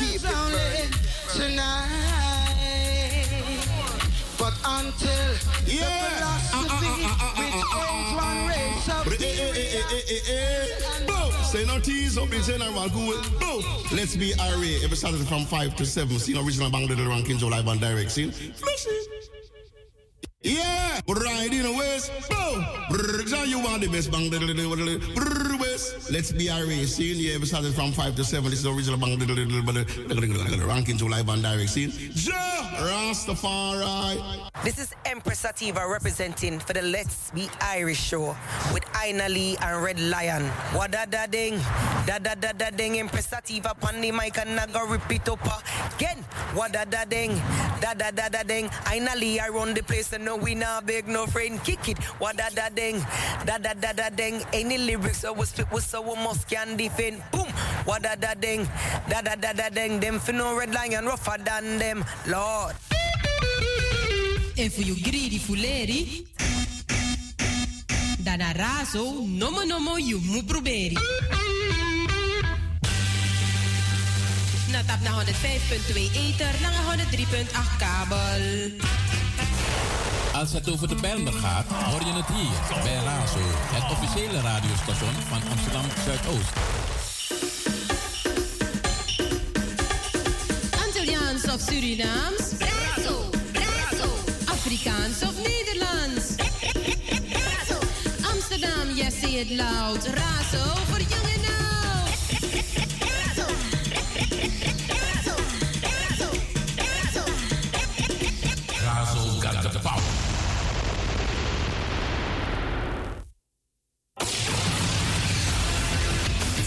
keep it burning tonight. But until Yeah. the philosophy uh, uh, uh, which owns one race of eh, eh, eh, Bro, say no tease up in general. Go Bro, let's be irate every Saturday from 5 to 7. See original Bang Little Rankings live on direct. See? Flush. Yeah, the west. Bro, brr, you want the best bang little little little brr, Let's be irate. See? Yeah, every Saturday from 5 to 7. This is original Bang Little Little Rankings live on direct. See? Ja, Rastafari. This is Empress Sativa representing for the Let's Be Irish show with Aina Lee and Red Lion. Wada da ding, da da da da ding. Empress Sativa pan the mic and I repeat up again. Wada da ding, da da da da ding. Aina Lee I run the place and no we not beg no friend kick it. Wada da ding, da da da da ding. Any lyrics I was fit with so we must can defend. Boom, wada da ding, da da da da ding. Them for no Red Lion rougher than them, Lord. Voor je greedy fuleri. Dan razo, nomo nomo, je moet proberen. Na tap naar 105.2 ether, naar 103.8 kabel. Als het over de Bijlmer gaat, hoor je het hier bij Razo, het officiële radiostation van Amsterdam Zuidoost. Antilliaans of Surinaams? Razo, razo. Afrikaans of Nederlands? Amsterdam, yes, say it loud. Razo voor jong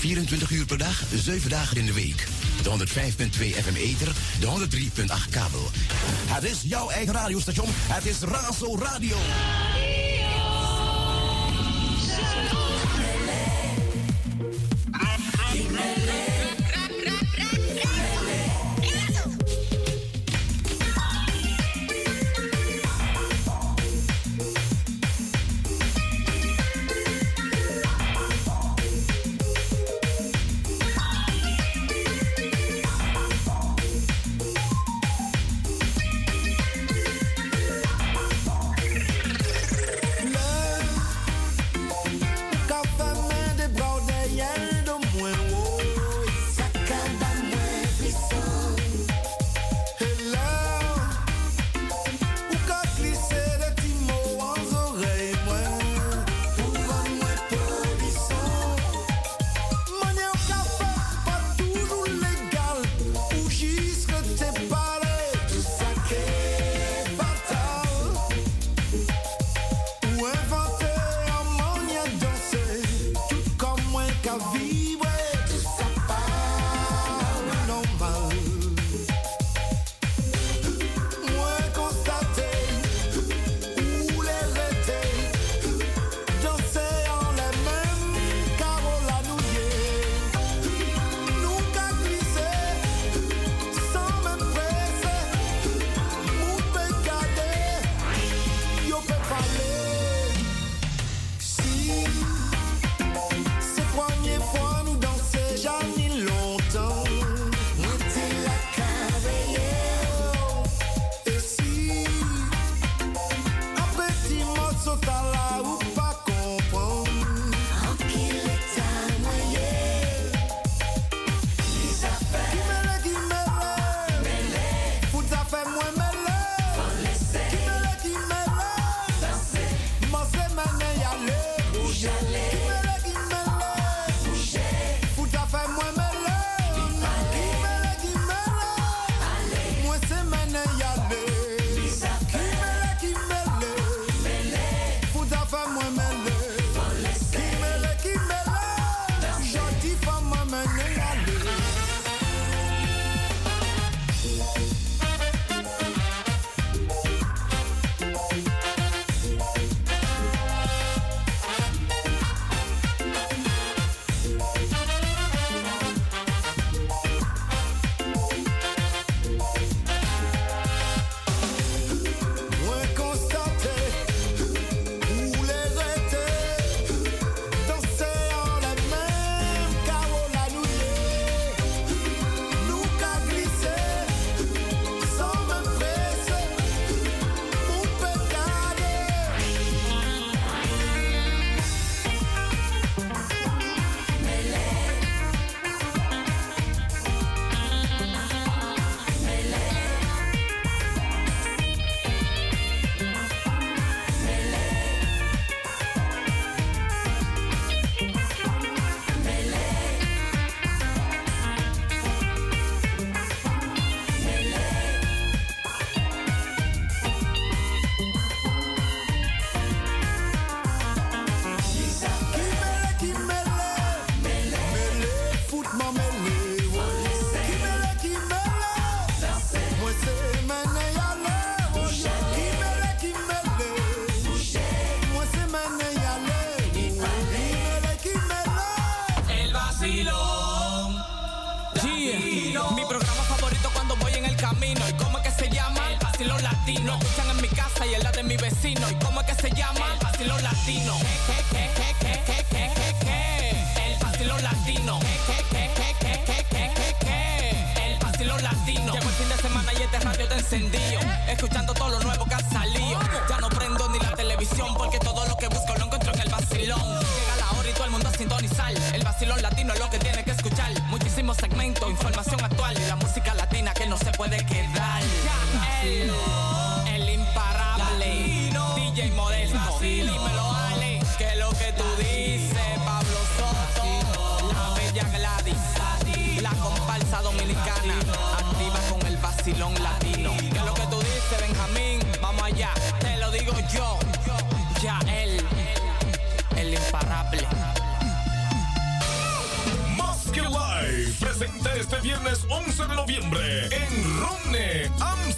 24 uur per dag, 7 dagen in de week. De 105.2 FM Ether, de 103.8 kabel. Het is jouw eigen radiostation. Het is Razo Radio.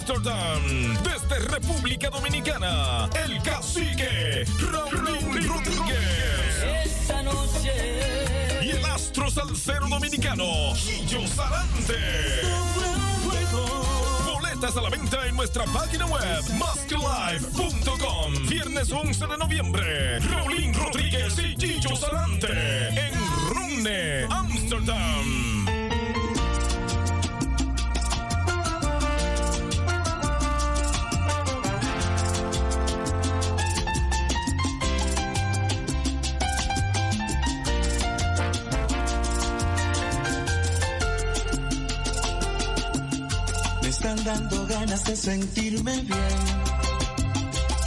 Amsterdam, desde República Dominicana, el cacique Raúl Rodríguez. Esta noche. Y el astro salsero dominicano, Guillo Sarante a la venta en nuestra página web masklive.com. Viernes 11 de noviembre, Raulín Rodríguez y Chicho Salante en Rune, Amsterdam. dando ganas de sentirme bien.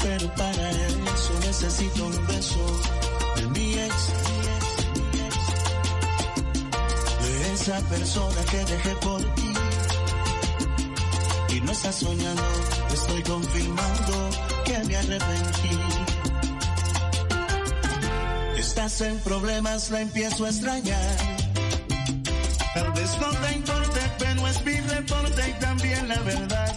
Pero para eso necesito un beso de mi ex. De esa persona que dejé por ti. Y no estás soñando, estoy confirmando que me arrepentí. Estás en problemas, la empiezo a extrañar. Tal vez no tengo importa y también la verdad.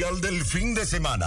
Del fin de semana.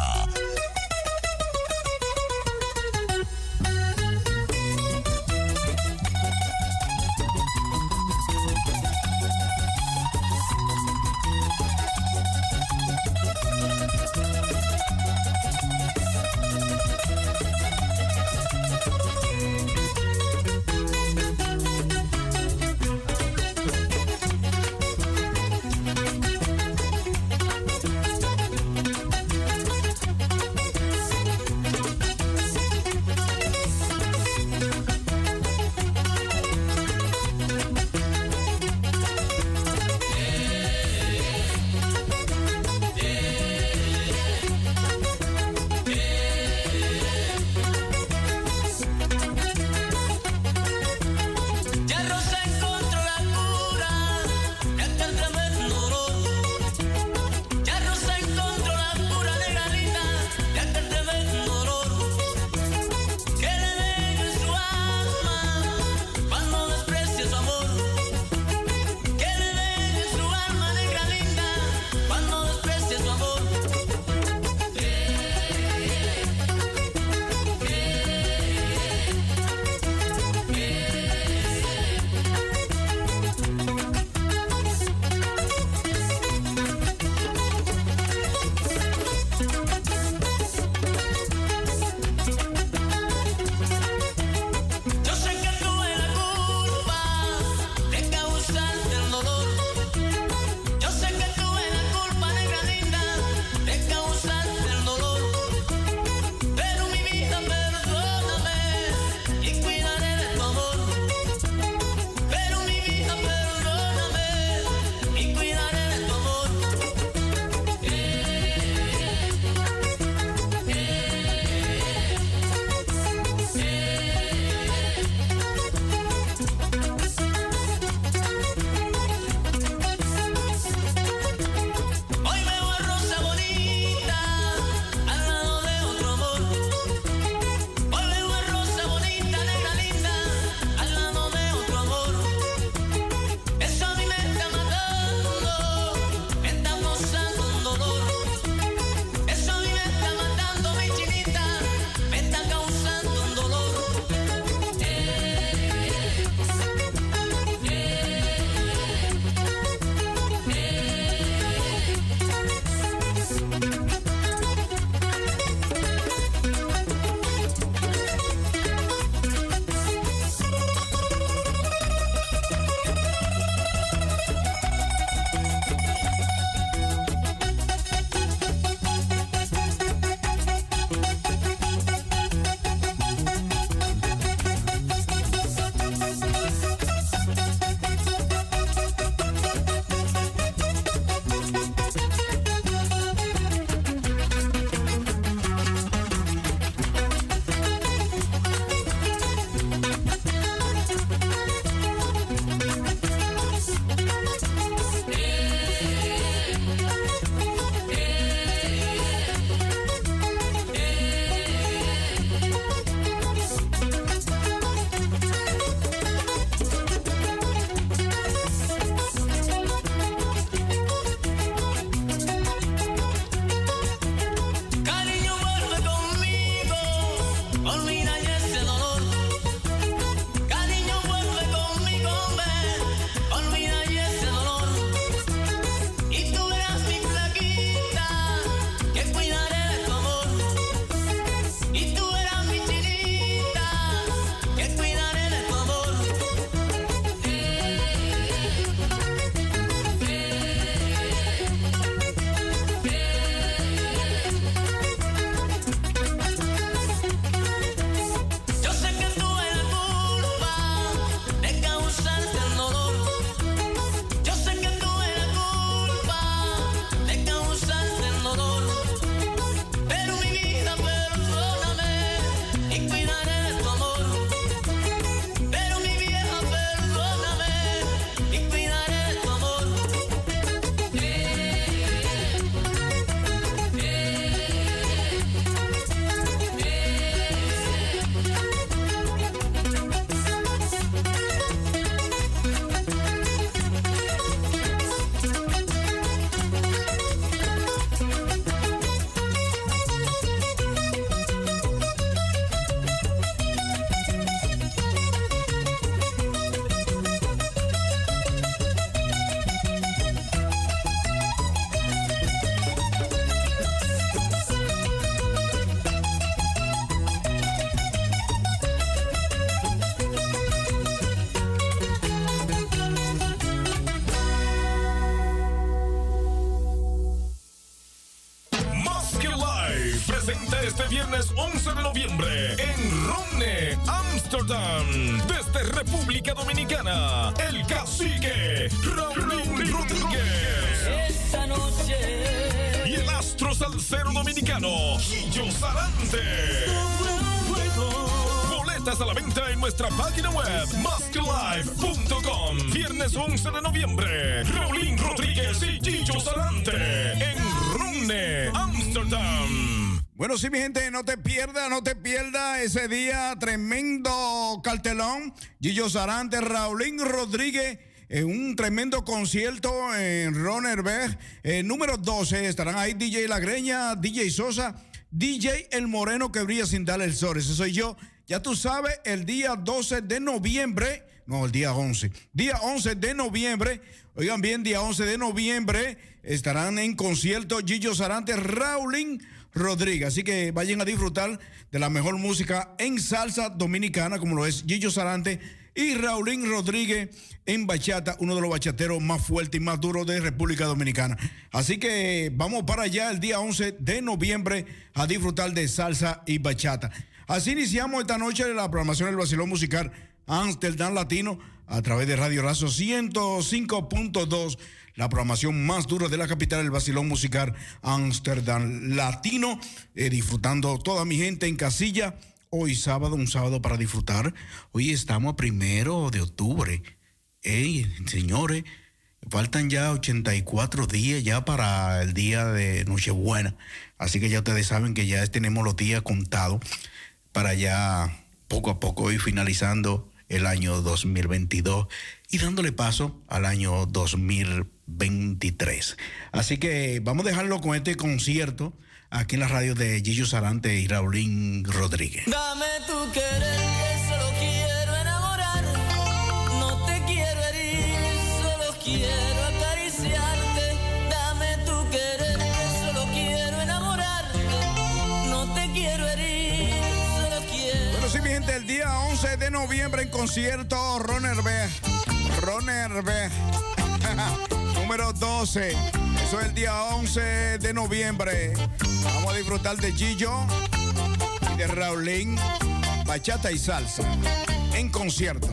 Salsero dominicano, Gillo Sarante. Boletas a la venta en nuestra página web, masklive.com. Viernes 11 de noviembre, Raulín Rodríguez y Gillo Sarante en Runne, Amsterdam. Bueno, sí, mi gente, no te pierdas, no te pierdas ese día tremendo cartelón. Gillo Sarante, Raulín Rodríguez. En un tremendo concierto en Ronerberg. Eh, número 12 estarán ahí DJ La Greña, DJ Sosa, DJ El Moreno que brilla sin darle el sol. Ese soy yo. Ya tú sabes, el día 12 de noviembre, no, el día 11. Día 11 de noviembre, oigan bien, día 11 de noviembre estarán en concierto Gillo Sarante, Raulín Rodríguez. Así que vayan a disfrutar de la mejor música en salsa dominicana, como lo es Gillo Sarante y Raulín Rodríguez en bachata, uno de los bachateros más fuertes y más duros de República Dominicana. Así que vamos para allá el día 11 de noviembre a disfrutar de salsa y bachata. Así iniciamos esta noche la programación del Basilón Musical Amsterdam Latino a través de Radio Razo 105.2, la programación más dura de la capital del Basilón Musical Amsterdam Latino, eh, disfrutando toda mi gente en casilla. Hoy sábado, un sábado para disfrutar. Hoy estamos a primero de octubre. Ey, señores, faltan ya 84 días ya para el día de Nochebuena. Así que ya ustedes saben que ya tenemos los días contados para ya poco a poco ir finalizando el año 2022 y dándole paso al año 2023. Así que vamos a dejarlo con este concierto aquí en la radio de Gillo Sarante y Raulín Rodríguez. Dame tu querer, que solo quiero enamorar. No te quiero herir, solo quiero acariciarte. Dame tu querer, que solo quiero enamorar. No te quiero herir, solo quiero. Bueno, sí, mi gente, el día 11 de noviembre en concierto Ronerberg. Ronerberg. Número 12. Eso es el día 11 de noviembre. Vamos a disfrutar de Gillo y de Raulín, bachata y salsa en concierto.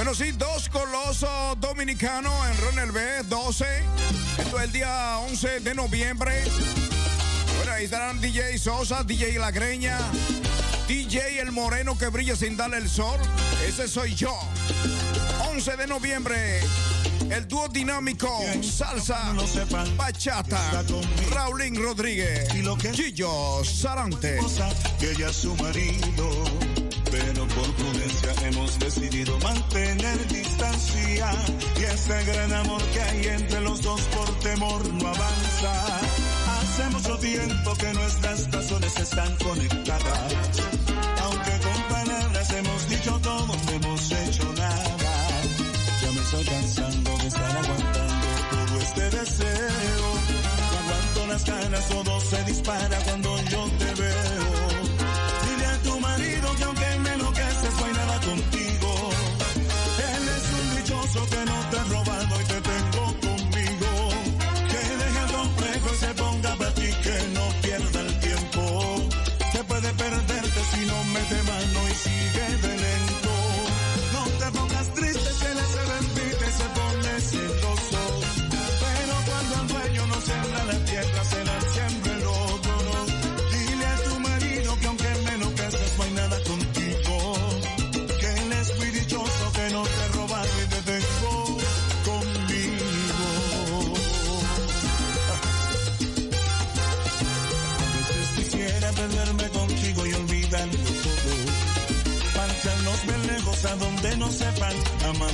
Bueno, sí, dos colosos dominicanos en Ronald B, 12. Esto es el día 11 de noviembre. Bueno, ahí estarán DJ Sosa, DJ La Greña, DJ El Moreno que brilla sin darle el sol. Ese soy yo. 11 de noviembre. El dúo dinámico, salsa, bachata, Raulín Rodríguez, Gillo Sarante. que ella su marido, pero por hemos decidido mantener distancia y este gran amor que hay entre los dos por temor no avanza. Hace mucho tiempo que nuestras razones están conectadas, aunque con palabras hemos dicho todo, no hemos hecho nada. Ya me estoy cansando de estar aguantando todo este deseo. Aguanto las ganas, todo se dispara cuando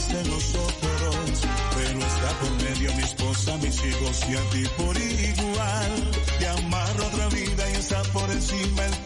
de nosotros. Pero está por medio mi esposa, mis hijos y a ti por igual. Te amarro otra vida y está por encima el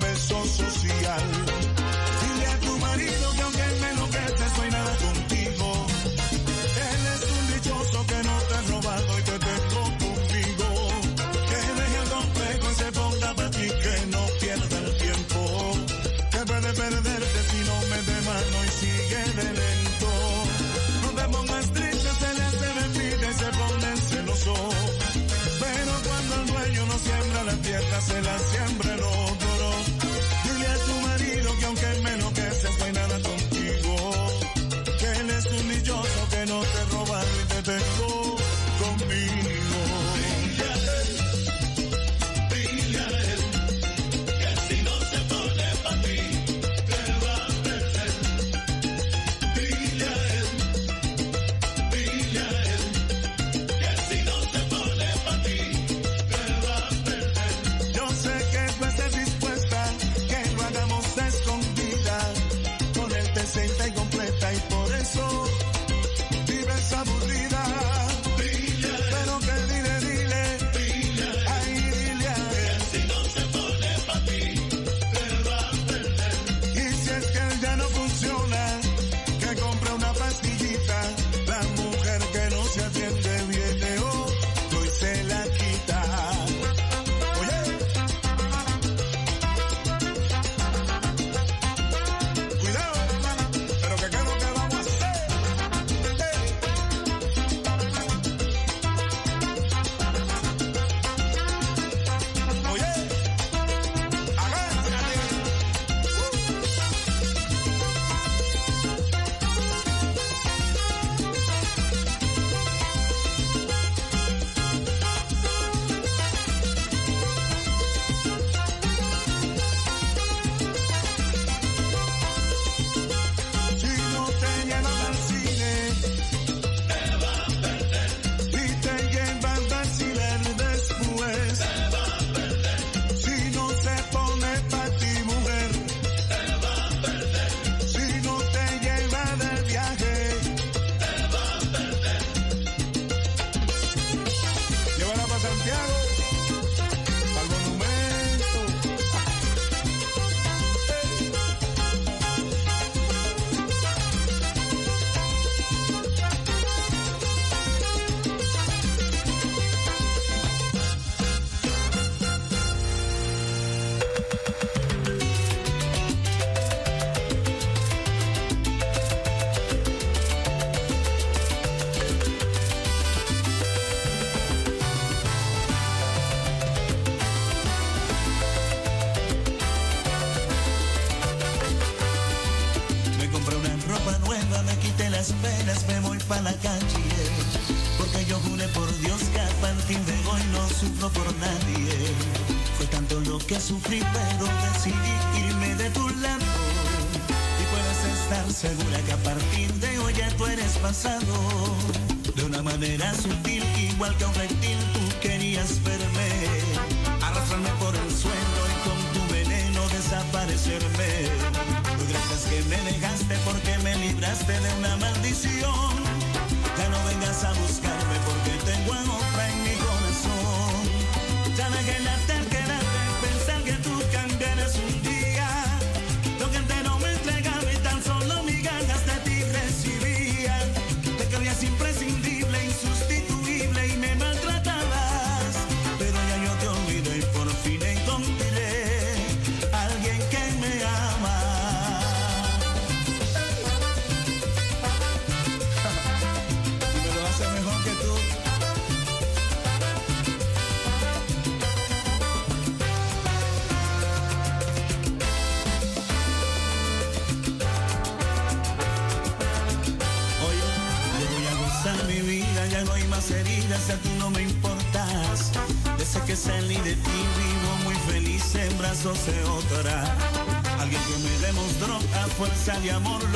amor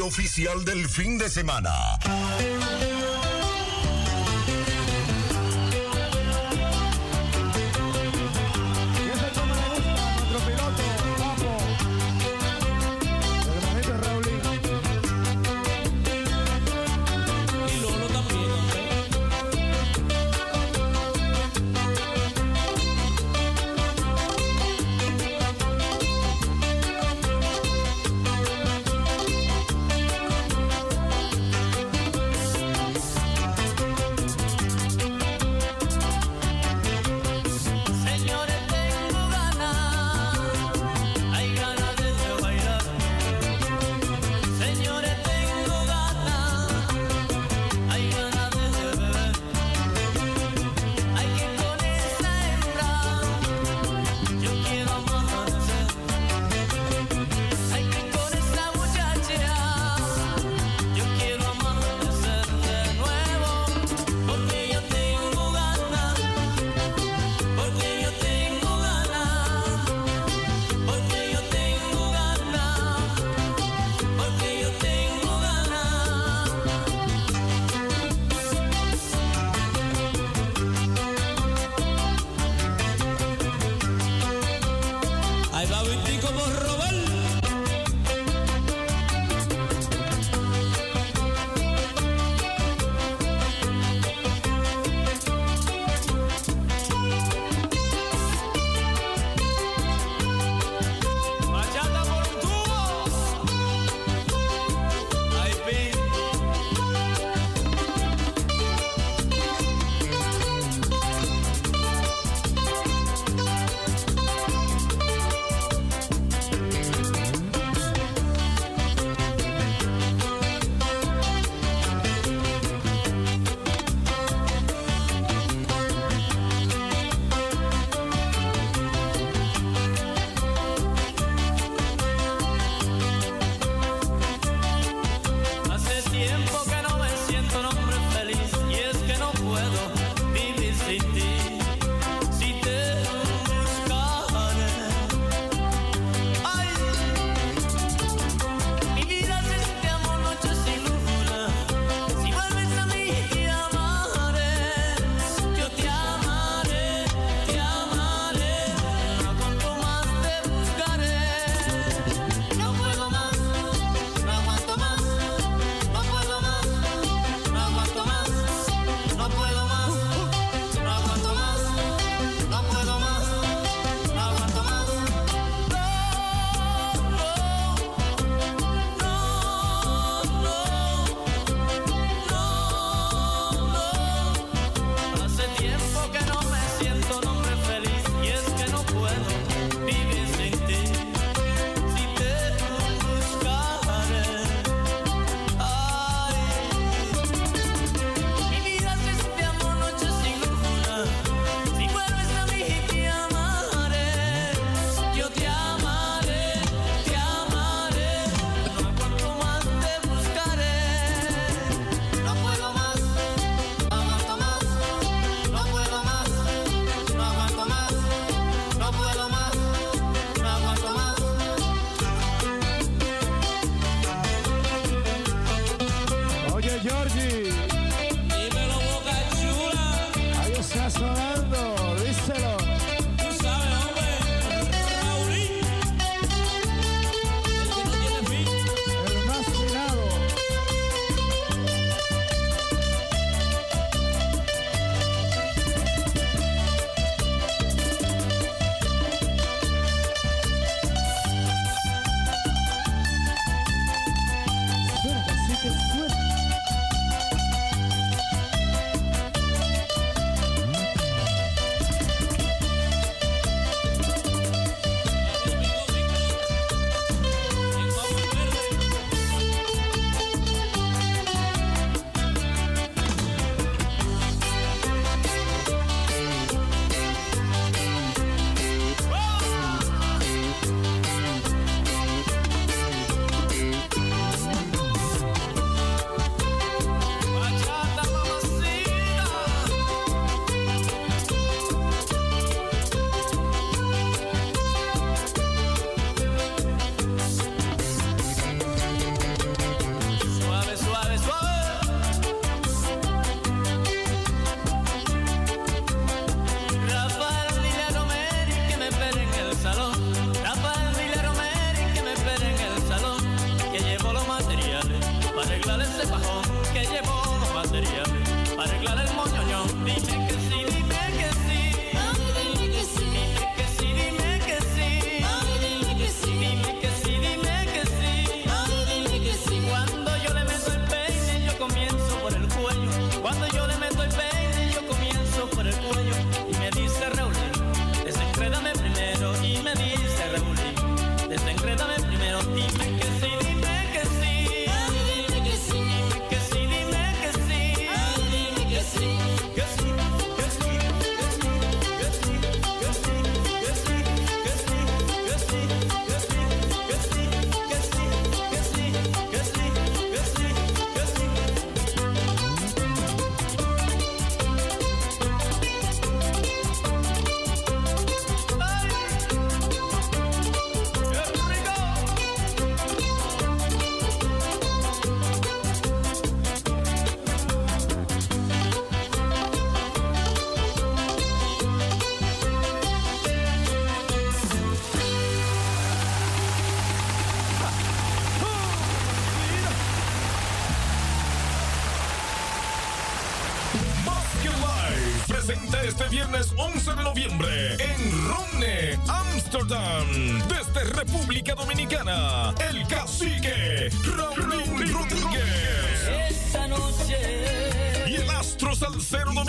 oficial del fin de semana.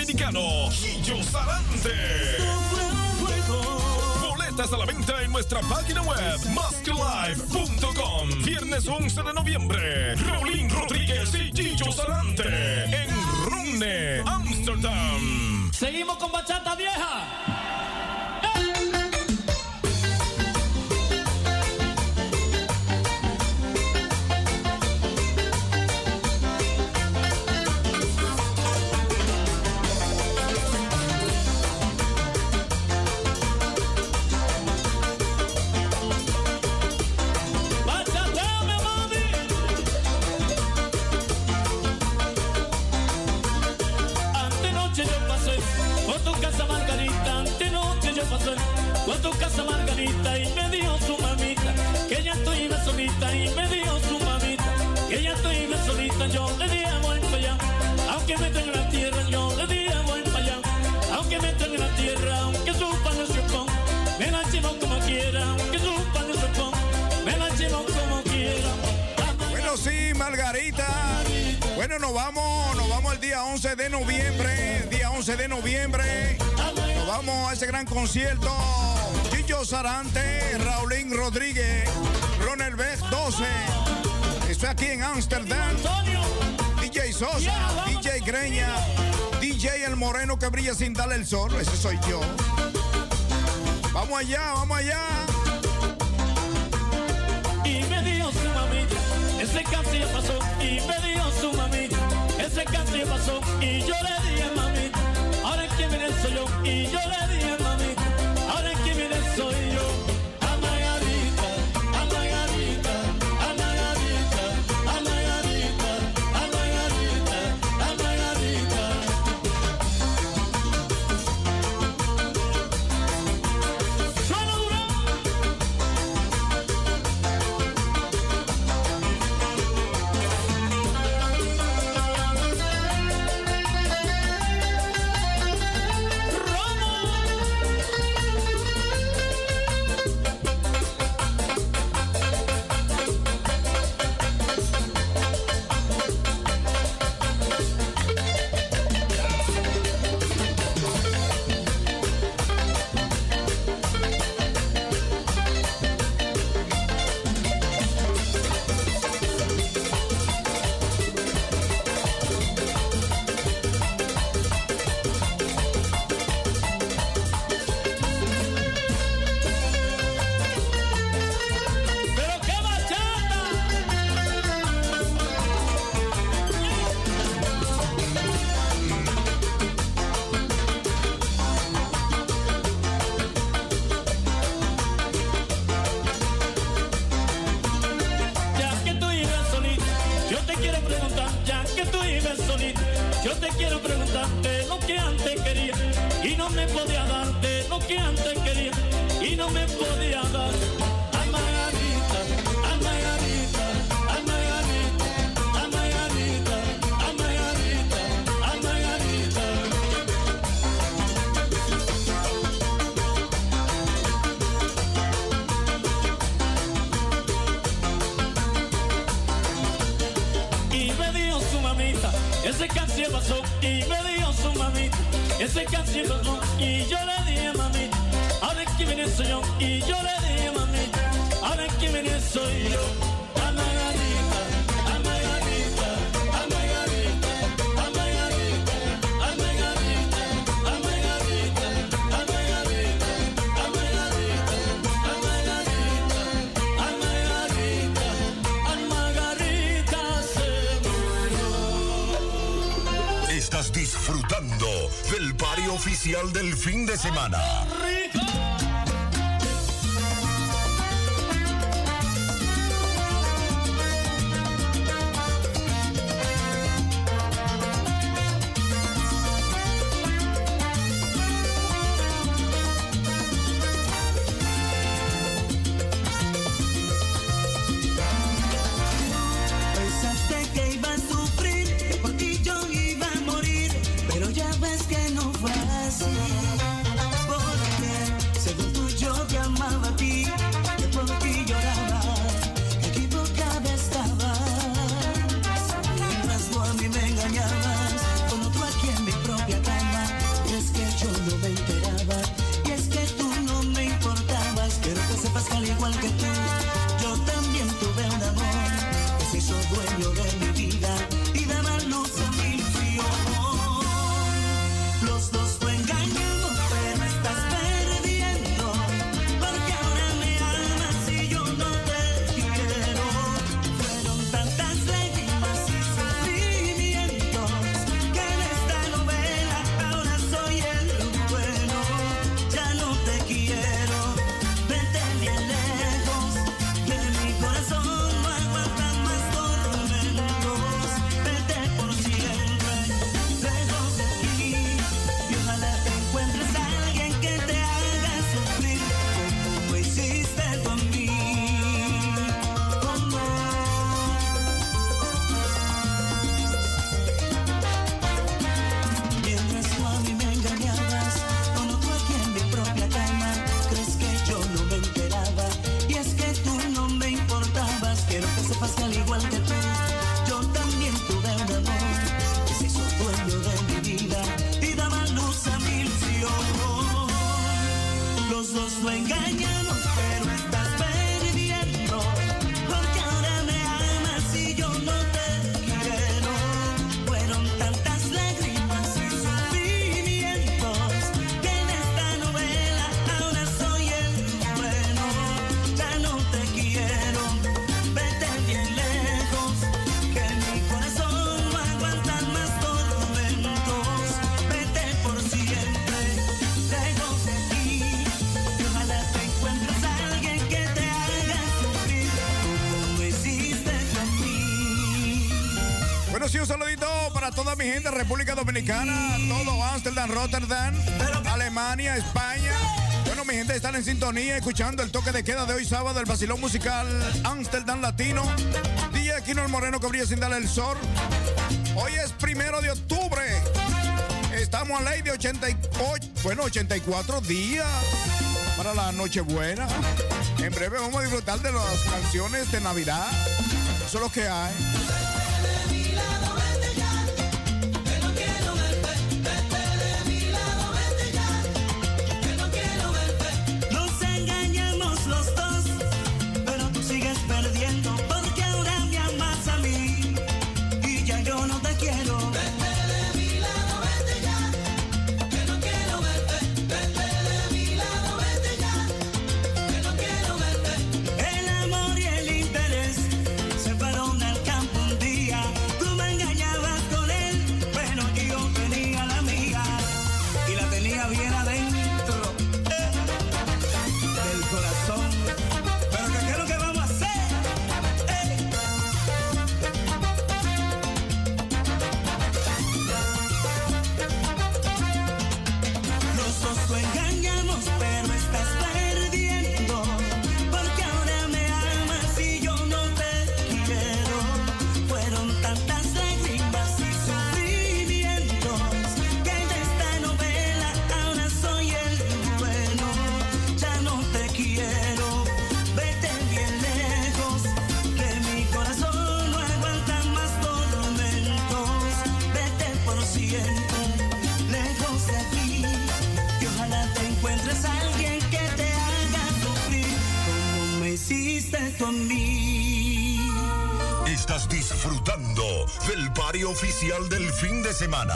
Dominicano, Guillo Sarante. Boletas a la venta en nuestra página web, masklife.com. Viernes 11 de noviembre, Raulín Rodríguez y Gillo Sarante en Ronne, Amsterdam. Seguimos con bachata aunque me la tierra, yo le voy para allá, aunque me la tierra, aunque pon, me la como quiera, aunque pon, me la como quiera. Bueno, sí, Margarita. Bueno, nos vamos, nos vamos el día 11 de noviembre. Día 11 de noviembre. Nos vamos a ese gran concierto. Gillo Sarante, Raulín Rodríguez, Ronald Beck 12. Estoy aquí en Ámsterdam. DJ Sosa, DJ Greña, DJ El Moreno que brilla sin darle el sol. Ese soy yo. Vamos allá, vamos allá. Y me dijo su mamita, ese casi ya pasó. Y me dijo su mamita, ese casi ya pasó. Y yo le dije, mamita, ahora es que viene soy yo. Y yo le dije, mamita, semana. mi gente, República Dominicana, todo Amsterdam, Rotterdam, Alemania, España. Bueno, mi gente, están en sintonía escuchando el toque de queda de hoy sábado, el vacilón musical Amsterdam Latino. DJ Aquino el Moreno que brilla sin darle el sol. Hoy es primero de octubre. Estamos a ley de 88, bueno, 84 días para la Nochebuena. En breve vamos a disfrutar de las canciones de Navidad. Eso es lo que hay. del fin de semana.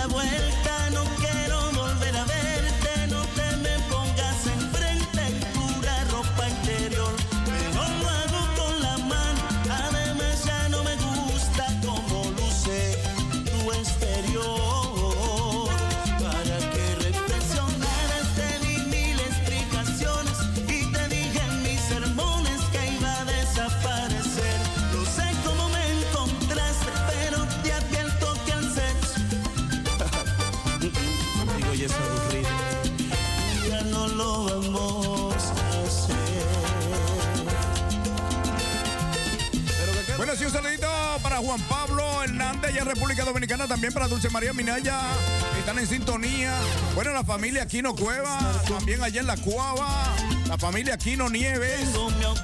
La vuelta, República Dominicana, también para Dulce María Minaya, están en sintonía. Bueno, la familia Aquino Cueva, también allá en la Cuava, la familia Aquino Nieves,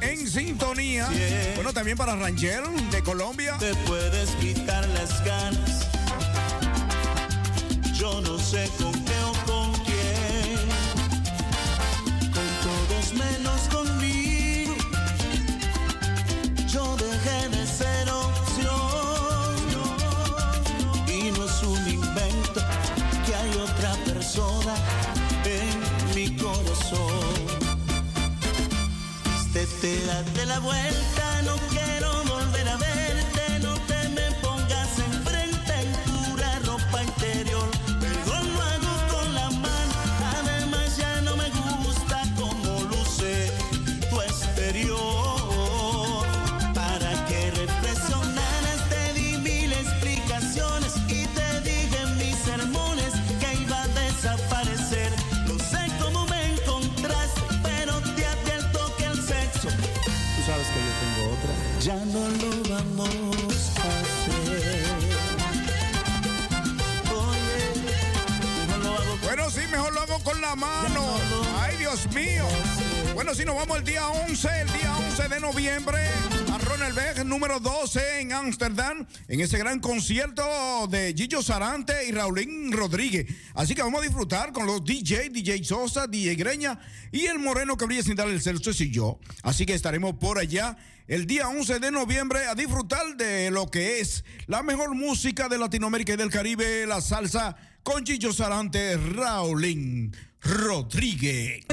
en sintonía. Bueno, también para Rangel de Colombia. Te puedes quitar las ganas. Yo no sé con qué vuelta, mano. Ay, Dios mío. Bueno, sí, nos vamos el día 11, el día 11 de noviembre a Ronelberg, número 12 en Ámsterdam, en ese gran concierto de Gillo Sarante y Raulín Rodríguez. Así que vamos a disfrutar con los DJ, DJ Sosa, DJ Greña y el moreno que brilla sin dar el Celso y yo. Así que estaremos por allá el día 11 de noviembre a disfrutar de lo que es la mejor música de Latinoamérica y del Caribe, la salsa con Gillo Sarante, Raulín Rodríguez.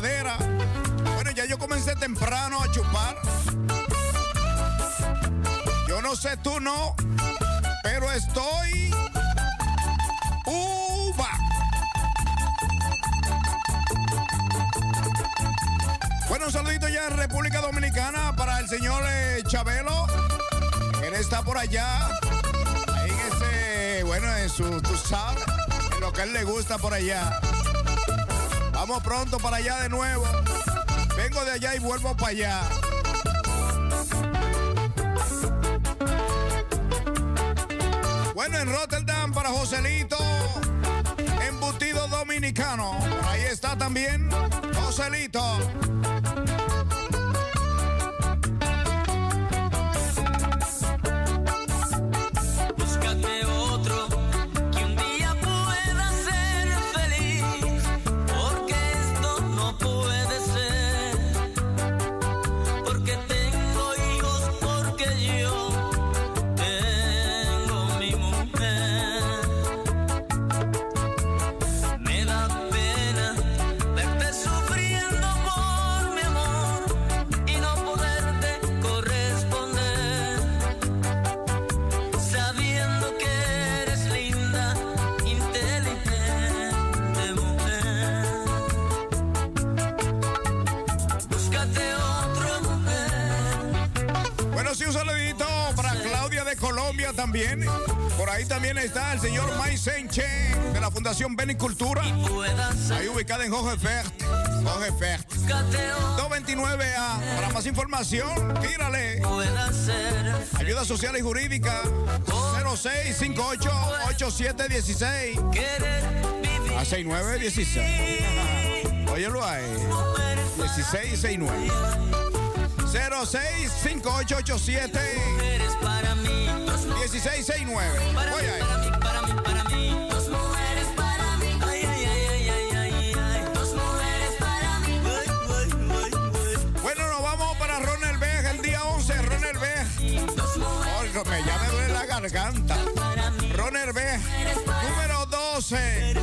Bueno, ya yo comencé temprano a chupar. Yo no sé tú no, pero estoy uva. Bueno, un saludito ya en República Dominicana para el señor eh, Chabelo. Él está por allá. Ahí en ese, bueno, en su, tú en lo que él le gusta por allá. Vamos pronto para allá de nuevo. Vengo de allá y vuelvo para allá. Bueno, en Rotterdam para Joselito, embutido dominicano. Ahí está también Joselito. También. Por ahí también está el señor May Senche de la Fundación Benicultura. Ahí ubicada en Hogefert. Hogefert. 229A. Para más información, tírale. Ayuda social y jurídica. 0658 8716 a 6916. Óyelo ahí. 1669. 065887 1669. Ahí. Para mí, para mí, dos mujeres para mí. Ay, ay, ay, ay, ay, ay, ay. Dos mujeres para mí. Bueno, nos vamos para Ronald Beg el día 11. Ronald Beg. Óigame, ya me duele la garganta. Ronald Beg, número 12.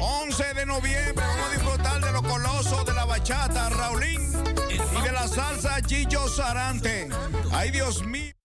11 de noviembre. Vamos a disfrutar de los colosos de la bachata, Raulín. Y de la salsa Gillo Sarante. Ay, Dios mío.